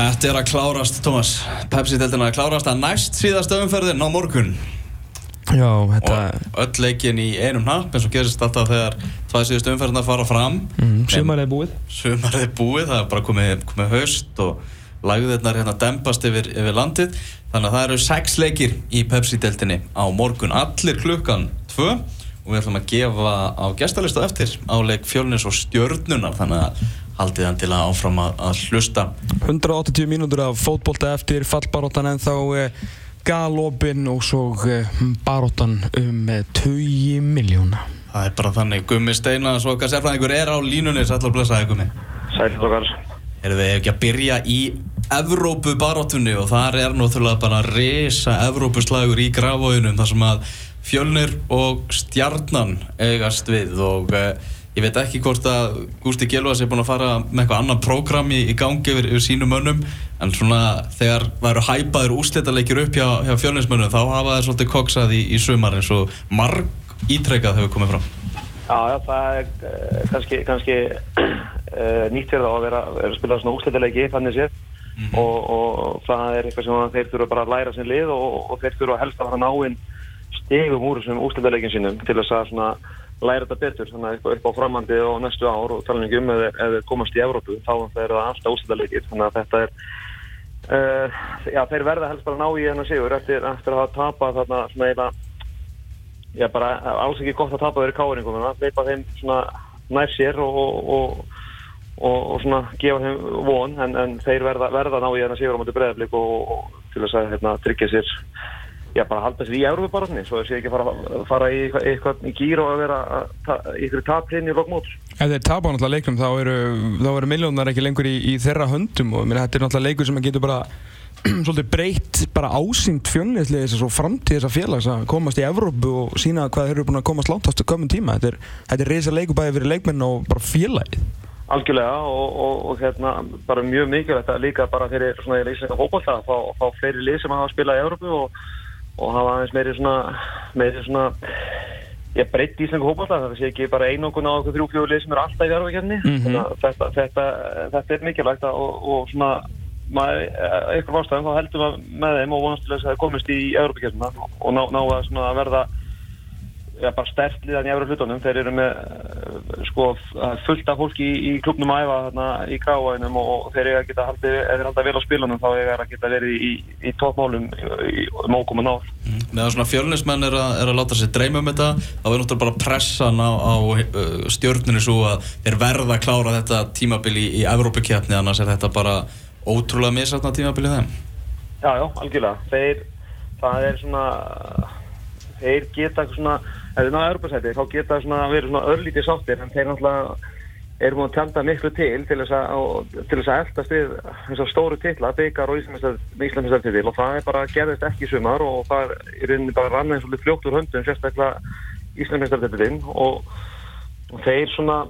Þetta er að klárast, Tómas. Pepsi-deltina er að klárast að næst síðasta umferðin á morgun. Já, þetta... Og öll leikin í einum hnapp, eins og gerist alltaf þegar tvað síðustu umferðina fara fram. Mm, Sumarið er búið. Sumarið er búið, það er bara komið, komið haust og lagðirnar hérna dempast yfir, yfir landið. Þannig að það eru sex leikir í Pepsi-deltinni á morgun. Allir klukkan tvö og við ætlum að gefa á gestalistu eftir á leik fjölnins og stjörnunar. Þannig að haldið hann til að áfram að, að hlusta. 180 mínútur af fótbolta eftir fallbaróttan en þá eh, galopin og svo eh, baróttan um eh, 20 miljóna Það er bara þannig, Gummi Steina svo okkar sérfræðingur er á línunni. Sætla að blessa þig Gummi. Sætla okkar. Erum við ekki að byrja í Evrópu baróttunni og þar er náttúrulega bara resa Evrópuslagur í grafóðunum þar sem að fjölnir og stjarnan eigast við. Og uh, Ég veit ekki hvort að Gústi Gjelvas er búinn að fara með eitthvað annan prógram í, í gangi yfir, yfir sínum mönnum en svona þegar það eru hæpaður úslítalegir upp hjá, hjá fjölninsmönnum þá hafa það svolítið koksað í, í sumar eins og marg ítrekkað hefur komið fram. Já, já, það er uh, kannski, kannski uh, nýtt fyrir þá að vera, að spila svona úslítalegi fannir sér mm -hmm. og, og það er eitthvað sem þeir þurfa bara að læra sin lið og, og þeir þurfa helst að fara náinn stegum úr þessum úslítalegin sínum til þess að svona læra þetta betur þannig að upp á framhandi og næstu ár og tala um ef þeir komast í Evrópu þá er það alltaf ústæðarleikir þannig að þetta er uh, já, þeir verða helst bara ná í hennar sigur eftir, eftir að tapað þarna svona eiginlega já bara alls ekki gott að tapa þeirri káringum þannig að leipa þeim svona nær sér og, og, og, og svona gefa þeim von en, en þeir verða, verða ná í hennar sigur á mjög breðaflik og til þess að hérna, tryggja sér já, bara halda sér í Európa-barotni svo þess að ég ekki fara, fara í eitthvað í gýr og að vera í ykkur taplinni í lokmót. Ef þeir tapa náttúrulega leiknum þá eru, eru miljónar ekki lengur í, í þeirra höndum og minna, þetta er náttúrulega leikur sem getur bara svolítið breytt bara ásýnd fjölniðslega þess að framtíð þess að félags að komast í Evrópu og sína hvað þeir eru búin að komast langt ástu komum tíma. Þetta er, þetta er reysa leiku bæði fyrir leikmenn og bara félagið. Algjörlega og, og, og hérna bara mjög mikilvægt að líka bara fyrir svona í leyslega hópað það að fá fleiri lið sem hafa spilað í Evrópu og og hafa aðeins meiri svona, meiri svona ég breytti íslengu hópallað það sé ekki bara einokun á okkur þrjú-fjóðlið sem eru alltaf í verðvækjarni mm -hmm. þetta, þetta, þetta er mikilvægt og, og svona maður, eitthvað ástæðum þá heldur maður með þeim og vonast til þess að það komist í Európa-kjörnuna og ná, ná að verða ja, bara stert liðan í efra hlutunum þeir eru með eh, sko, fullt af fólki í, í klubnum æfa þarna í gráðaðinum og þeir eru að geta haldið, þeir halda vel á spilunum þá er það að geta verið í, í tópmálum í mókum og náð mm. Meðan svona fjölnismenn er er að láta sér dreyma um þetta þá er náttúrulega bara pressan á, á stjórnunu svo að þeir verða að klára þetta tímabili í, í Evrópakjapni annars er þetta bara ótrúlega misatna tímabili þeim. Já, já, algjörlega. Þeir, það er svona þeir geta svona ef þið náðu Europasæti þá geta það verið svona örlítið sáttir en þeir náttúrulega eru múin að tjanda miklu til til þess að, til þess að eldast við þess að stóru tilla, byggar og Íslandsmjöstartitil og það er bara gerðist ekki sumar og það er rauninni bara rann eins og fljókt úr höndum sérstaklega Íslandsmjöstartitilinn og, og þeir svona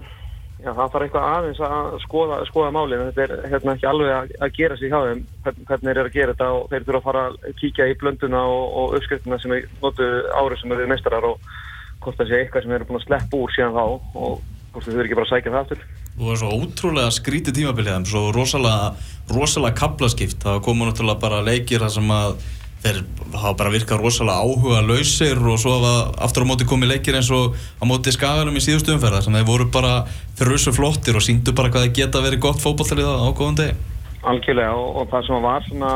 já, það þarf eitthvað aðeins að skoða, skoða málinn, þetta er hérna ekki alveg að, að gera sig hjá þeim, hvernig eru að gera þetta. Og þeir þurfa að fara að kíkja í blönduna og, og uppskriftina sem er notu árið sem eru mestarar og hvort það sé eitthvað sem eru búin að sleppa úr síðan þá og hvort þau þurfi ekki bara að sækja það aftur. Og það er svo ótrúlega skrítið tímabilið svo rosalega, rosalega kaplaskipt það komu náttúrulega bara leikir þar sem að þeir hafa bara virkað rosalega áhuga lausir og svo hafa aftur á móti komið leikir eins og á móti skaganum í síðustu umferðar sem þeir voru bara þeir svo flottir og síndu bara hvað það geta verið gott fókbaltalið á góðan degi. Algjörlega og, og það sem var svona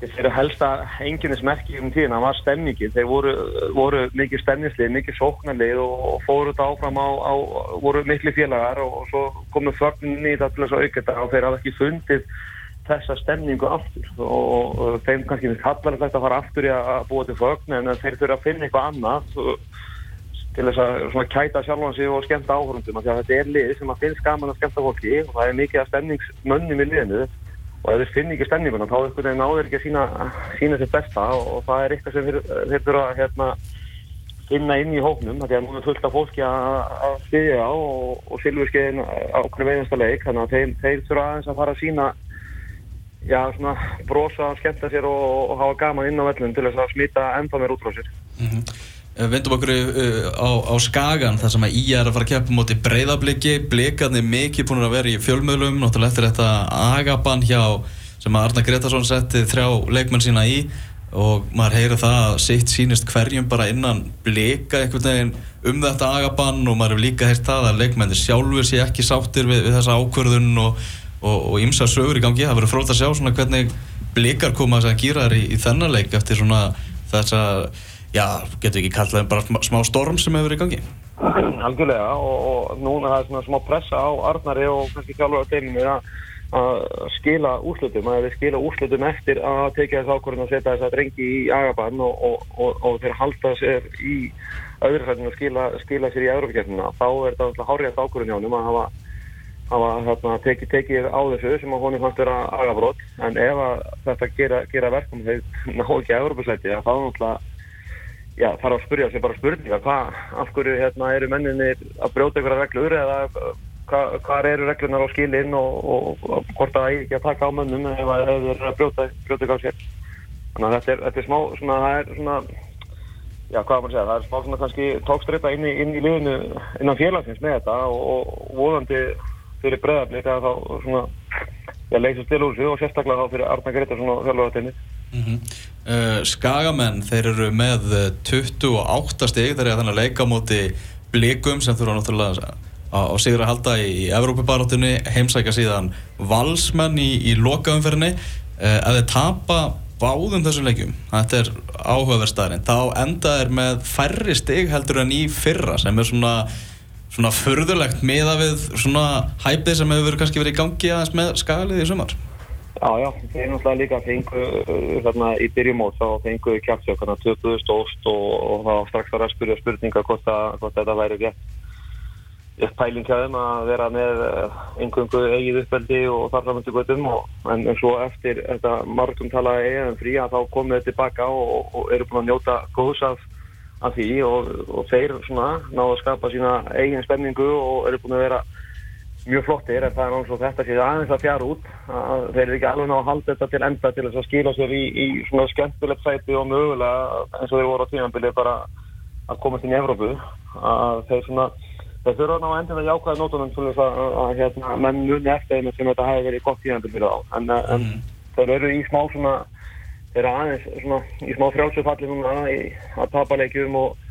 þeirra helsta enginnismerki um tíðina var stemningi, þeir voru, voru mikið stemningslið, mikið sóknarlið og, fóru þetta áfram á, á voru miklu félagar og, og svo komu fögnin í þetta til þess að auka þetta og þeir hafði ekki fundið þessa stemningu aftur. Og, og þeim kannski kallar þetta að fara aftur í að búa til fögn en þeir þurfa að finna eitthvað annað til þess að kæta sjálfan sig og skemta áhörundum þetta er lið sem að finnst gaman að skemta fólki og það er mikið að stemningsmönnum í liðinu og ef þeir finn ekki stemminguna þá er einhvern veginn áður ekki að sína, sína sér besta. Og, og það er eitthvað sem þeir, þurfa að hérna, finna inn í hóknum því að nú er fullt af fólki að stiðja á og, og Silvurskeiðin á okkur veinasta leik. Þannig að þeir, þeir þurfa aðeins að fara að sína já svona brosa, skemmta sér og, og hafa gaman inn á vellum til þess að smita ennþá mér út frá sér. Mm -hmm. Við vindum okkur uh, á, á Skagan þar sem að Ía er að fara að keppa móti breyðabliki blikarnir mikið búin að vera í fjölmöðlum náttúrulega eftir þetta agabann hjá sem að Arna Gretarsson setti þrjá leikmenn sína í. Og maður heyrir það að sitt sínist hverjum bara innan blika einhvern veginn um þetta agabann. Og maður hefur líka heyrt það að leikmennir sjálfur sé ekki sáttir við, við þessa ákvörðun og ymsa sögur í gangi. Það verður frólt að sjá svona hvernig blikar koma að gýra þær í, í þennan leik eftir svona þessa já, getur ekki kallað bara smá storm sem hefur verið í gangi? Algjörlega og, og núna það er svona smá pressa á Arnari og kannski sjálfur á teiminu að skila úrslutum, að við skila úrslutum eftir að tekja þess ákvörðin og setja þess að drengi í agabann og, og, og þeir halda sér í öðrursætinu og skila, skila sér í Európa-kjörnuna þá er þetta hárið ákvörðin hjá hann að hafa hafa hérna, tekið teki á þessu sem að honum fannst vera agafrótt en ef þetta gera, gera verkum þegar ná ekki að Európa-slæti þá náttúrulega já, þarf að spyrja sér bara spurninga hvað, af hverju hérna, eru menninni að brjóta ykkur að reglur eða hvað hva eru reglunar á skilinn og, og, og hvort að það er ekki að taka á mönnum ef það er að brjóta, brjóta ykkur á sér þannig að þetta er, þetta er smá svona, það er svona já, hvað maður segja, það er smá svona kannski tókstrita inn í, inn í liðinu innan félagsins með þetta og, og volandi fyrir breðaflik að þá svona, já, leysast til úr sig og sérstaklega þá fyrir Arna Gretarsson og þjálfurartinni. Mm -hmm. uh, Skagamenn, þeir eru með 28 stig, þeir eru þannig að leika múti blikum sem þurfa náttúrulega á sigur að halda í Evrópubarátunni, heimsækja síðan valsmenn í, í lokaumferðinni. Uh, ef þeir tapa báðum þessum leikjum, þetta er áhugaverðstæðarinn, þá enda er með færri stig heldur en í fyrra sem er svona svona förðulegt meða við svona hæpið sem hefur kannski verið í gangi aðeins með skagalið í sumar? Já, já, þeir náttúrulega líka fengu uh, þarna í byrjumót þá fengu kjapsjókana 2000 óst og, og þá strax var að spyrja spurninga hvort, að, hvort þetta væri rétt Ég pæling hjá þeim að vera með einhverjum uh, eigið uppveldi og þar fram til göttum en svo eftir þetta margum talaði eigin frí að þá komum við tilbaka og, og eru búin að njóta góðs af af því og, og þeir svona náðu að skapa sína eigin spenningu og eru búin að vera mjög flottir en það er náttúrulega þetta séð aðeins að fjara út að þeir eru ekki alveg náðu að halda þetta til enda til þess að skila sér í, í svona skemmtilegt sæti og mögulega eins og þeir voru á tímanbilið bara að komast inn í Evrópu að þeir svona þeir þurfa ná að jákvæða nótunum til þess að, að, að hérna, menn muni eftir þeim sem þetta hefur verið gott tímanbilið á en, mm. en þeir eru í smá svona þeir eru aðeins svona, í smá frjálsufalli að tapa leikjum og,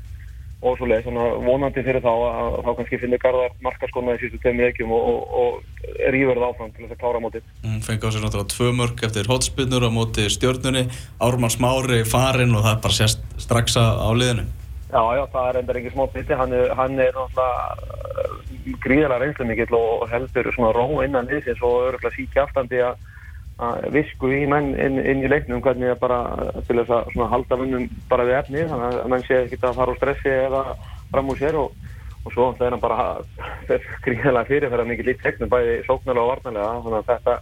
og svo leið, svona vonandi fyrir þá að þá kannski finnir Garðar markaskona í sístu tveim leikjum og, og, og rýfur það áfram til þess að klára mótið. Mm, Fengi á sér náttúrulega tvö mörg eftir hotspinnur á móti stjórnunni, Ármann Smári farinn og það er bara sérst strax á liðinu. Já, já, það er endar ekki smá biti, hann hann er náttúrulega gríðarlega reynslega mikill og heldur svona ró innan liðsins og öruglega síkja aftandi að visku í menn inn, inn í leiknum hvernig það bara til þess að halda munnum bara við efni þannig að menn sé ekki að fara úr stressi eða fram úr sér og, og svo það er bara gríðilega fyrirferða mikið lít leiknum bæði sóknarlega og varnarlega þannig að þetta,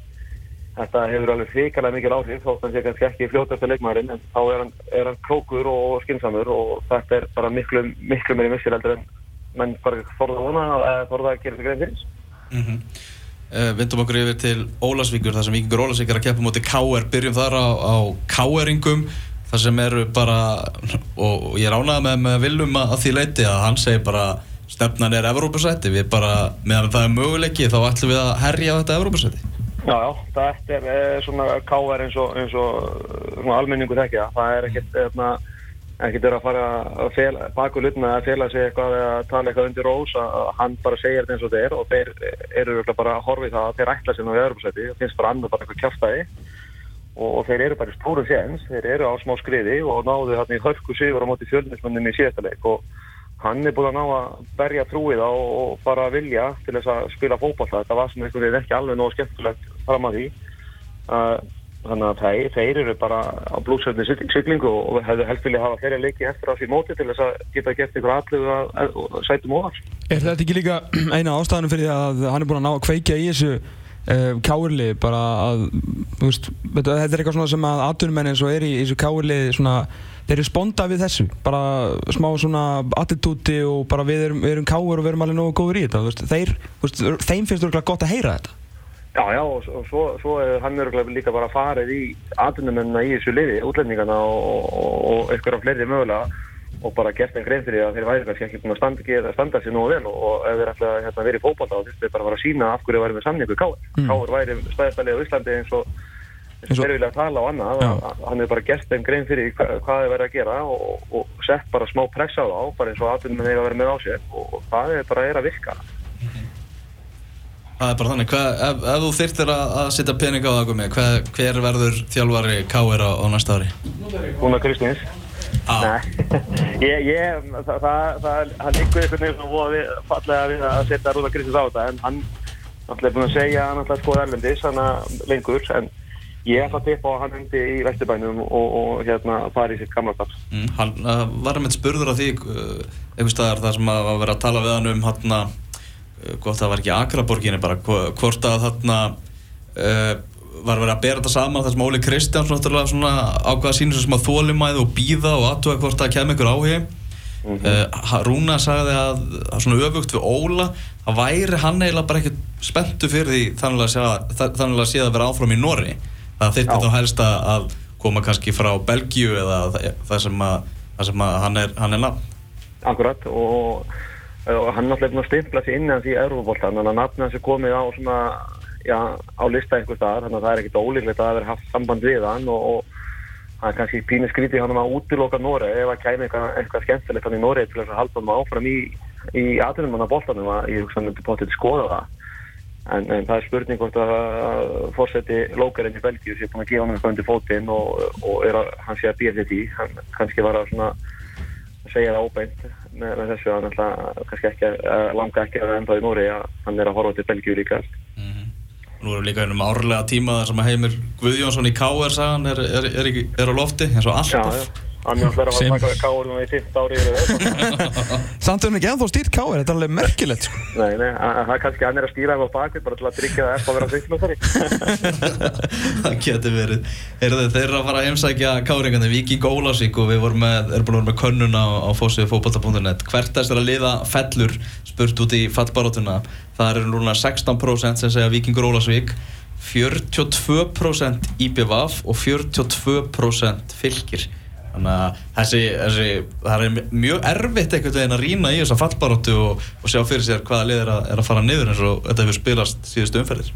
þetta hefur alveg fríkarlega mikið áhrif þótt hann sé kannski ekki fljótast að leikmaðurinn en þá er hann, er hann klókur og skinsamur og þetta er bara miklu, miklu meiri missir heldur en menn bara þorða að vona eða þorða að gera þessi grein fyrir. Uh, vindum okkur yfir til Ólasvíkur þar sem Víkingur Ólasvík er að keppa mútið K.R. Byrjum þar á, á K.R.ingum þar sem eru bara og, ég ánað með, með Vilum að því leiti að hann segir bara stefnan er Evrópasæti, við bara meðan það er möguleiki þá ætlum við að herja þetta Evrópasæti. Já, já, þetta er, er svona K.R. eins og, og almenningu þekkja, það er ekkert ekkert er að fara að fela, baku lutna að fela sig eitthvað eða tala eitthvað undir rós að hann bara segir þetta eins og þetta er og þeir eru bara að horfi það að þeir ætla sér ná í öðrupsæti það finnst bara annað bara eitthvað kjáftæði og, og þeir eru bara í stóru séns þeir eru á smá skriði og náðu hann í hörku sigur á móti fjölnismöndinni í síðastaleg og hann er búin að ná að berja trúið á og bara vilja til þess að spila fókballa þetta var sem eitthvað ekki alveg nógu skemmtilegt fram að því. Uh, þannig að þeir, þeir eru bara á blúsöfni syklingu og hefðu helst vilja hafa þeirra leiki eftir á því móti til þess að geta gert ykkur allu að sætum ofar. Er þetta ekki líka eina ástæðanum fyrir að hann er búin að ná að kveikja í þessu uh, káurli bara að, veist, þetta er eitthvað svona sem að atvinnumenn eins og er í þessu káurli svona, þeir eru sponda við þessu, bara smá svona attitúti og bara við erum, erum káur og við erum alveg nógu góður í þetta, veist, þeir, veist, þeim finnst þú gott að heyra þetta. Já, já, og, og svo, svo er hann öruglega líka bara farið í atvinnumennina í þessu liði, útlendingana og, og, og eitthvað af fleiri mögulega og bara gert einn grein fyrir að þeir væri kannski ekki búin að standa, standa sér nógu vel og, og ef þeir ætla að hérna, vera í fókbalta þá þurftu þeir bara að fara að sína af hverju þeir væri með samningu Káur. Mm. Káur væri stæðstælið á Íslandi eins og og þeir vilja tala á annað að- að hann hefur bara gert þeim grein fyrir hva, hvað þeir verið að gera og, og sett bara smá press á þá bara eins og atvinnum þeir að vera með á sér og, og það er bara er að virka. Það er bara þannig, hvað, ef, ef þú þyrftir að, að setja pening á það Gumi, hver, hver verður þjálfari K.R. á, á næsta ári? Rúna Kristins. Ah. Ég, ég, það, það, það, hann ykkur einhvern veginn voða við, fallega við að setja Rúna Kristins á þetta en hann náttúrulega er búinn að segja að hann ætla að skoða erlendis hann lengur en ég ætla að tippa á að hann hendi í Vesturbænum og, og hérna fari í sitt gamla stafs. Mm, hann uh, var með spurður af því uh, einhvers staðar þar sem að verið að tala við hann um hann uh, hvort það var ekki Akraborginni bara hvo- hvort að þarna uh, var verið að bera þetta saman þar sem Óli Kristjáns náttúrulega svona ákvaða sínur sem að þólimæði og býða og aðtuga hvort það kemur ykkur áhugi. Uh, Rúna sagði að, að svona öfugt við Óla að væri hann eiginlega bara ekkert spenntu fyrir því þannig að sé að, vera áfram í Norri það þyrfti Já. þá helst að koma kannski frá Belgíu eða það sem að, það sem að hann er, hann er nafn. Akkurat og, og hann náttúrulega er búinn að stimpla sér inn hans í Európa-boltan þannig að nafnið hans er komið á svona já, á lista einhver staðar þannig að það er ekkert ólíklegt að það verið haft samband við hann og, og það er kannski pínu skrítið hann að útiloka Nóri ef það kæmi eitthvað, eitthvað skemmtilegt hann í Nóri til þess að halda hann áfram í, í aðunum hann á boltanum að ég hugsa hann myndi potið skoða það. En, en það er spurning hvort að, að fórseti lókarinn í Belgíu sé búin að gefa hann eitthvað undir fótinn og, og er að, hann sé að hann að segja það óbeint með, með þessu að kannski ekki að langa ekki að enda í Nóri að hann er að horfa til Belgíu líka. Nú erum við líka einum árlega tíma þar sem að Heimir Guðjónsson í K.R. sagan er, er, er, er, er á lofti eins og Já, alltaf já, hann er að Sem- taka káur núna í 15 ári yfir það Samt er hann ekki ennþá stýrt káir, þetta er alveg merkilegt sko. Nei, nei, að- að það er kannski hann er að stýra eitthvað bakið bara til að tryggja það eftir að vera sviklumstari það getur verið. Heyrðu, þeir eru að fara að heimsækja káringandi Viking Ólásvík og við vorum með, erum búin að vera með könnun á, á fósiðfókbalta.net hvert þess að liða fellur spurt út í fallbarótuna það eru núna 16% sem segja Vikingur Ólásvík 42% IBVF og 42% fylgir þannig að þessi, þessi það er mjög erfitt einhvern veginn að rýna í þessa fallbaróttu og, og sjá fyrir sér hvaða lið er að, er að fara niður eins og þetta hefur spilast síðustu umferðir.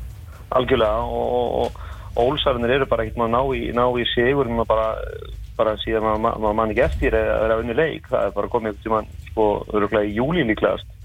Algjörlega og, og, og Ólsarnir eru bara ekkert maður ná í, í sigur maður bara, bara síðan maður, maður, maður mann ekki eftir að vera unni leik. Það er bara komið einhvern tímann sko, öruglega í júli líklegast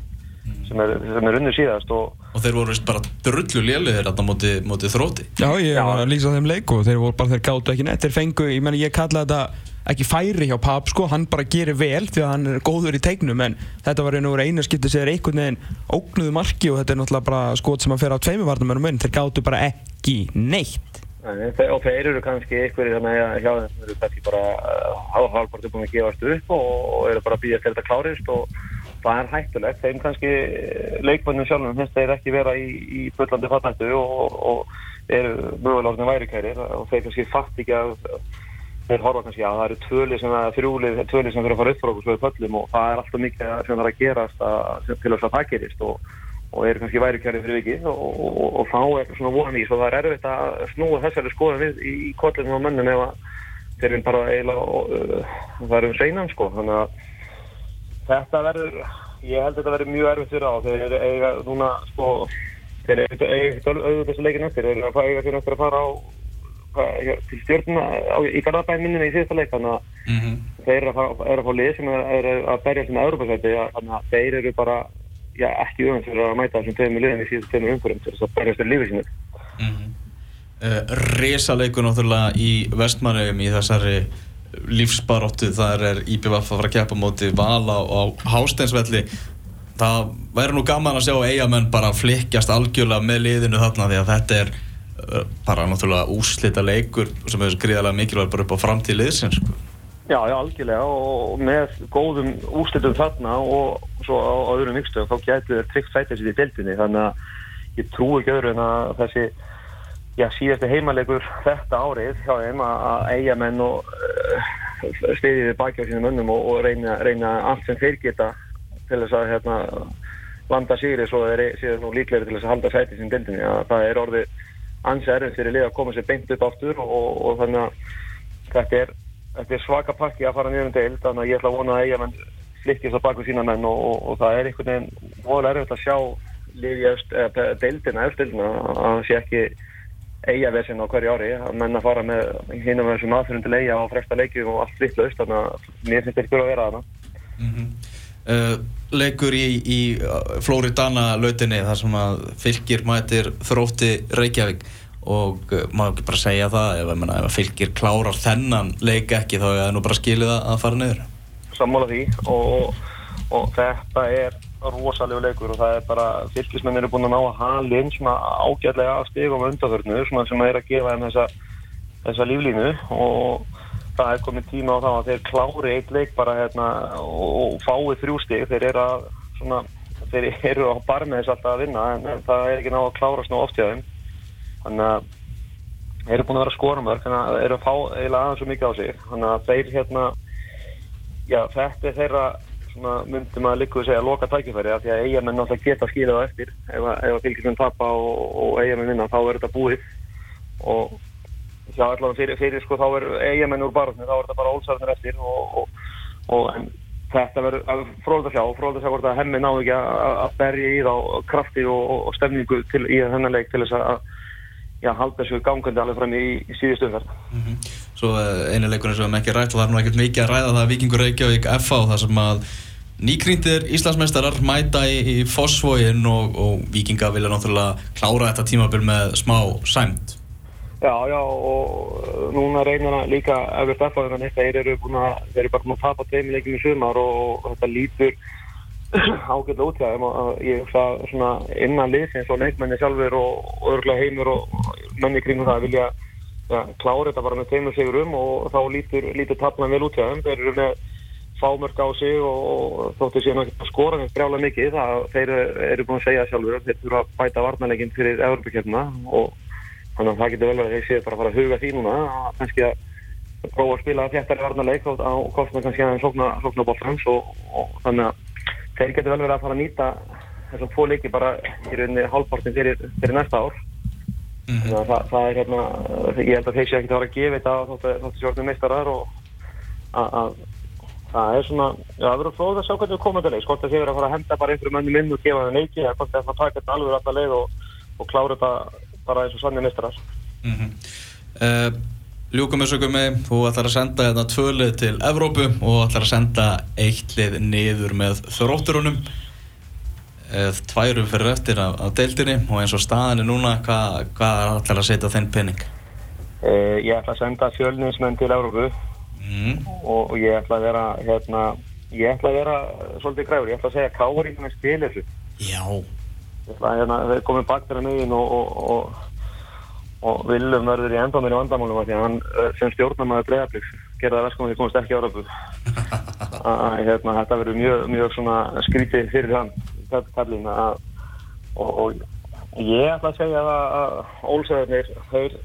sem er, er unni síðast og og þeir voru veist bara drullu lélegir þarna móti, móti þróti Já, ég var að lýsa þeim leik og þeir voru bara, þeir gátu ekki neitt, þeir fengu, ég menna ég kalla þetta ekki færi hjá Pap sko, hann bara gerir vel því að hann er góður í tegnum en þetta var einu og einu skipti sem er einhvern veginn ógnuðu marki og þetta er náttúrulega bara skot sem að fer á tveimu varnamennum inn, þeir gátu bara ekki neitt. Og þeir eru kannski einhverjir þannig að hjá þeim eru kannski bara hálfpartu búin að gefast upp og, og eru bara að býja til þetta klárist og það er hættulegt. Þeim kannski leikmannum sjálfum finnst þeir ekki vera í, í fullandi fatnættu og, og eru mögulega orðin værikærir og þeir kannski fatt ekki að þeir horfa kannski að það eru tvölið sem að þrjúlið, tvölið sem fyrir að fara upp frá okkur svo í pöllum og það er alltaf mikið sem þarf að gerast að, til þess að það gerist og og eru kannski værikjari fyrir vikið og, og, þá er svona von í svo það er erfitt að snúa þessari skoðan við í, kollinu á mönnum ef að þeir eru bara eiginlega uh, það er um seinan sko þannig að þetta verður ég held að þetta verður mjög erfitt fyrir á þeir eiga núna sko þeir eiga auðvitað þessu leikin eftir þeir eru að eiga fyrir eftir að fara á til stjórnuna í Garðabæn minnum í síðasta leik þannig að mm -hmm. þeir eru að, fá, fá lið sem er að berja sem Europasæti þannig að þeir eru bara já, ekki öðvönd fyrir að mæta þessum tveimur liðin í síðustu tveimur til þess að berjast til lífið sínu. mm -hmm. uh, Resaleikur náttúrulega í vestmannum í þessari lífsbaróttu þar er IBVF að fara að keppa móti vala á, Hásteinsvelli það væri nú gaman að sjá eigamenn bara flikkjast algjörlega með liðinu þarna því að þetta er bara náttúrulega úslita leikur sem er gríðarlega mikilvæg bara upp á framtíð liðsins sko. Já, já, algjörlega og með góðum úrslitum þarna og svo á, á öðrum vikstöðum þá gætu þeir tryggt sætið sér í deltinni þannig að ég trú ekki öðru en að þessi já, síðasti heimalegur þetta árið hjá þeim að, að eigamenn og uh, stiðið við baki á sínum önnum og, og reyna, reyna allt sem þeir geta til þess að hérna, landa sigri svo þeir séu nú líklegri til þess að halda sætið sín deltinni að það er orðið ansi erfið fyrir lið að koma sér beint upp aftur og, og, þannig að þetta er þetta er svaka pakki að fara niður um deild þannig að ég ætla að vona að eiga menn flyttist á baku sína menn og, og, það er einhvern veginn voðalega erfitt að sjá liði deildina, að það sé ekki eiga vesinn á hverju ári. Að menn að fara með hinum með þessum aðfyrir til eiga á fresta leikjum og allt vittlaust þannig að mér finnst þetta ekki að vera þarna. Mm -hmm. uh, Leikur í, í Flóridana lautinni þar sem að fylgir mætir þrótti Reykjavík. Og uh, maður ekki bara segja það ef, menna, ef fylgir klárar þennan leik ekki þá er það nú bara skilið að fara niður. Sammála því og, og þetta er rosalega leikur og það er bara fylgismenn eru búin að ná að hala inn svona ágætlega af stigum undanförnu svona sem er að gefa þeim þessa, þessa líflínu og það er komið tíma á það að þeir klári eitt leik bara hérna og fái þrjú stig. Þeir eru að svona þeir eru á barmiðis alltaf að vinna en það er ekki ná að klára svona oft hjá þeim. Þannig að þeir eru búin að vera skoramörk þannig að þeir eru að fá eiginlega aðeins svo mikið á sig. Þannig að þeir hérna já þetta er þeirra svona myndum að líka að segja að loka tækifæri af því að eigamenn náttúrulega geta skilja það eftir. Ef að fylgjum tapa og, og eigamenn vinna þá er þetta búið. Og já allavega fyrir, fyrir sko þá er eigamenn úr barðinu þá er þetta bara ólsarðinir eftir og, og, og þetta verður fróðið að sjá fróðið að sjá hvort að hemmi ná ekki að berja í þá krafti og stemningu til, í þennan leik til þess að já, halda þessu gangandi alveg fram í, síðustu umferð. Mm -hmm. Svo eh, einu leikurinn sem við ekki rætt og það er nú ekkert mikið að ræða það Vikingur Reykjavík og það sem að nýkrýndir Íslandsmeistarar mæta í, í Fossvógin og, og Vikinga vilja náttúrulega klára þetta tímabil með smá sæmt Já, já og núna reynar líka eftir FA en þeir eru búin að eru bara búin að tapa tveimileikum í sumar og, þetta lítur ágætlega út og ég hugsa svona innan liðsins og leikmenni sjálfur og örgulega heimur og menni kring það vilja ja, klára þetta bara með teimur sigur um og þá lítur, lítur taplan vel út hjá þeim. Þeir eru með fámörk á sig og, og þóttu síðan að skora þeim brjálega mikið það þeir eru búin að segja sjálfur þeir þurfa að bæta varnarleikin fyrir Evropakefna og þannig að það getur vel verið að þeir séu bara að fara að huga því núna að kannski að prófa að spila þéttari varnarleik á kostna kannski að sókna, sókna bóllans og, og þannig að þeir getur vel verið að fara að nýta þessum tvo leiki bara í rauninni hálfpartin fyrir, fyrir næsta ár mm -hmm. þannig að það, það er hérna ég held að þeir sé ekki að vera að gefa þetta þóttu sjórnum meistarar og að það er svona já, það verður fróð að sjá hvernig við komum þetta leik hvort það sé verið að fara að henda bara einhverjum önnum inn og gefa það leiki eða hvort það er að taka þetta alveg alltaf leið og, og klára þetta bara eins og sannir meistarar mm -hmm. uh, Ljúkum þessu með, þú ætlar að senda þetta hérna tvölið til Evrópu og ætlar að senda eitt lið niður með þrótturunum tværum fyrir eftir af, af deildinni og eins og staðinni núna hvað hva ætlar að setja þenn penning? Uh, ég ætla að senda fjölninsmenn til Evrópu. Mm. og, og ég ætla að vera hérna, ég ætla að vera svolítið græður, ég ætla að segja káður í þannig spil þessu. Já. Ég ætla að hérna, þeir komið bakt þeirra megin og, og og Viljum verður í endaminu vandamálum að því að hann sem stjórnarmæður bregðarblíks gerða verðskum að því komast ekki ára að hérna, þetta verður mjög, mjög skrítið fyrir hann kallin að og, og ég ætla að segja að ólsæðarnir þeir,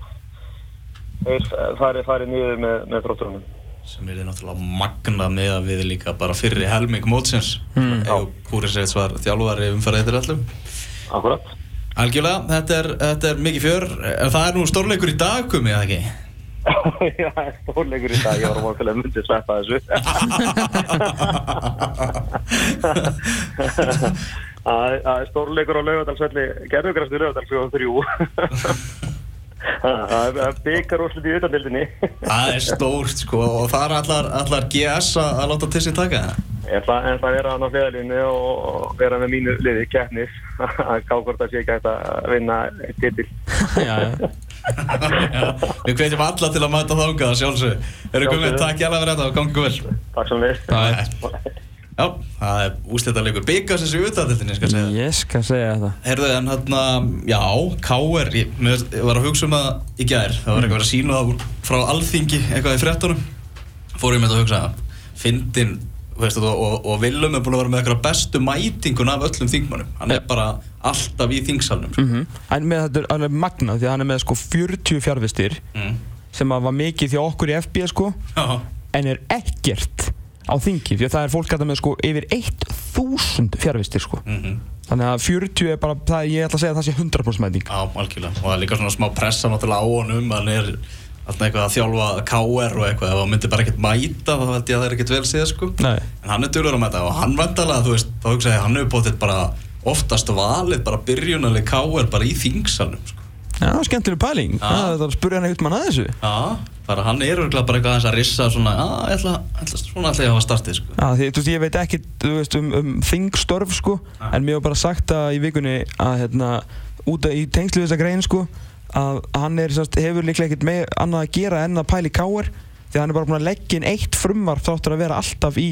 þeir fari, fari nýður með, með þrótturunum sem er náttúrulega magna með að við líka bara fyrir helming mótsins. Mm. eða Púri Seits var þjálfari umfærið eftir allum Akkurat. Algjörlega, þetta er, þetta er mikið fjör, en það er nú stórleikur í dag, komið það ekki? Já, stórleikur í dag, ég var mótilega að myndi sleppa þessu. Það er stórleikur á laugadalsvelli, gerðugræstu laugadalsvelli á þrjú. Það er byggar úrslit í utandildinni. Það er stórt sko og það er allar, allar GS að láta til sig taka það. Ég ætla að vera á fjöðalínu og vera með mínu liði keppnis að ká hvort það sé ekki hægt að vinna eitt titil. Já, já. já, við hvetjum alla til að mæta þánga sjálfsög. Erum komið, takk hjálpa fyrir þetta og gangið vel. Takk svo mjög. Já, það er úslítarleikur byggast þessu utandildinni, skal segja. Ég skal segja þetta. Herðu, en hérna, já, K.R. Ég, ég var að hugsa um það í gær. Það var eitthvað að sína það frá alþingi, eitthvað í frettunum. Fór ég með þetta að hugsa, fyndin, veist þú, og, og Willum er búin að vera með eitthvað bestu mætingun af öllum þingmannum. Hann er bara alltaf í þingsalnum. Mm -hmm. En með þetta, hann er magnað, því hann er með sko 40 fjárvistir, mm. sem var mikið því okkur í FB, sko, en er ekkert á þingi því að það er fólk að það með sko yfir 1000 fjárvistir sko mm -hmm. þannig að 40 er bara, það, ég ætla að segja að það sé 100% mæting Já, algjörlega, og það er líka svona smá pressa náttúrulega á honum hann er, alltaf eitthvað að þjálfa KR og eitthvað ef hann myndi bara ekkert mæta þá held ég að það er ekkert vel síðan sko Nei. en hann er dölur að mæta og hann vandalega þú veist, þá hugsa ég að hann hefur bóttið bara oftast valið bara byrjunarlega KR bara í þingsalum sko. Já, skemmtileg pæling. Það er að spurja hann eitthvað mann að þessu. Já, bara hann er örgulega bara eitthvað aðeins að rissa svona, ég ætla, ætla, svona ætla ég að hafa startið sko. Já, því, þú veist, ég veit ekki, þú veist, um, um þingstörf, sko, Já. en mér var bara sagt að í vikunni að, hérna, út af í tengslu þessa grein, sko, að hann er, sérst, hefur líklega ekkert með annað að gera en að pæla í káar, því að hann er bara búin að leggja inn eitt frumvarp þáttur að vera alltaf í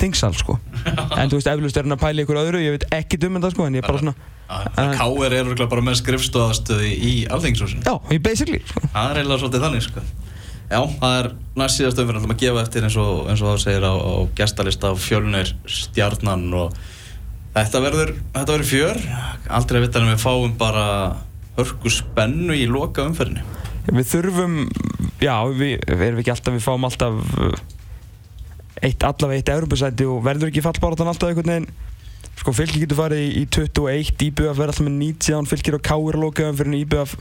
þingsal, sko. en þú veist, eflust er hann að pæla í ykkur öðru, ég veit ekki um þetta, sko, en ég er bara svona, En- KR er örgulega bara með skrifstofastöði í alþingshúsinu. já, ég basically, sko. Það er eiginlega svolítið þannig sko. Já, það er næst síðast umfyrir að gefa eftir eins og, eins og það segir á, á gestalista á fjölnir stjarnan og þetta verður, þetta verður fjör aldrei að vita en við fáum bara hörku spennu í loka umferðinni Við þurfum, já, við erum við ekki alltaf, við fáum alltaf eitt, allavega eitt Európa-sæti og verður ekki fallbáratan alltaf einhvern veginn? Sko fylgir getur farið í, í 21 IBF verður alltaf með 19 fylgir á Káir lokaðum fyrir IBF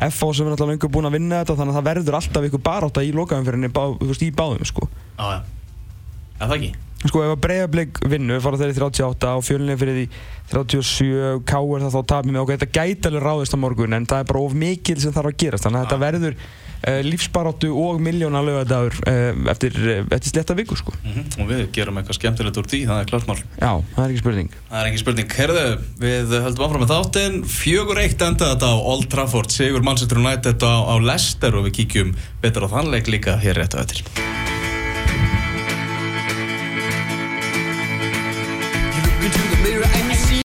FH sem er alltaf lengur búin að vinna þetta þannig að það verður alltaf ykkur barátta í lokaðum fyrir í báðum sko. Já, já, það ekki? Sko ef að Breiðablík vinnu fara þeir í 38 og fjölinni fyrir því 37 Káir það þá tapir með okkur þetta gæti alveg ráðist á morgun en það er bara of mikil sem þarf að gerast þannig að þetta verður uh, lífsbaráttu og miljóna lögadagur uh, eftir, uh, eftir sletta viku sko. Mm og við gerum eitthvað skemmtilegt úr því, það er klart mál. Já, það er ekki spurning. Það er ekki spurning, herðu, við höldum áfram með þáttinn. Fjögur eitt enda þetta á Old Trafford. Sigur Manchester United á, á Leicester og við kíkjum betur á þannleik líka hér rétt á eftir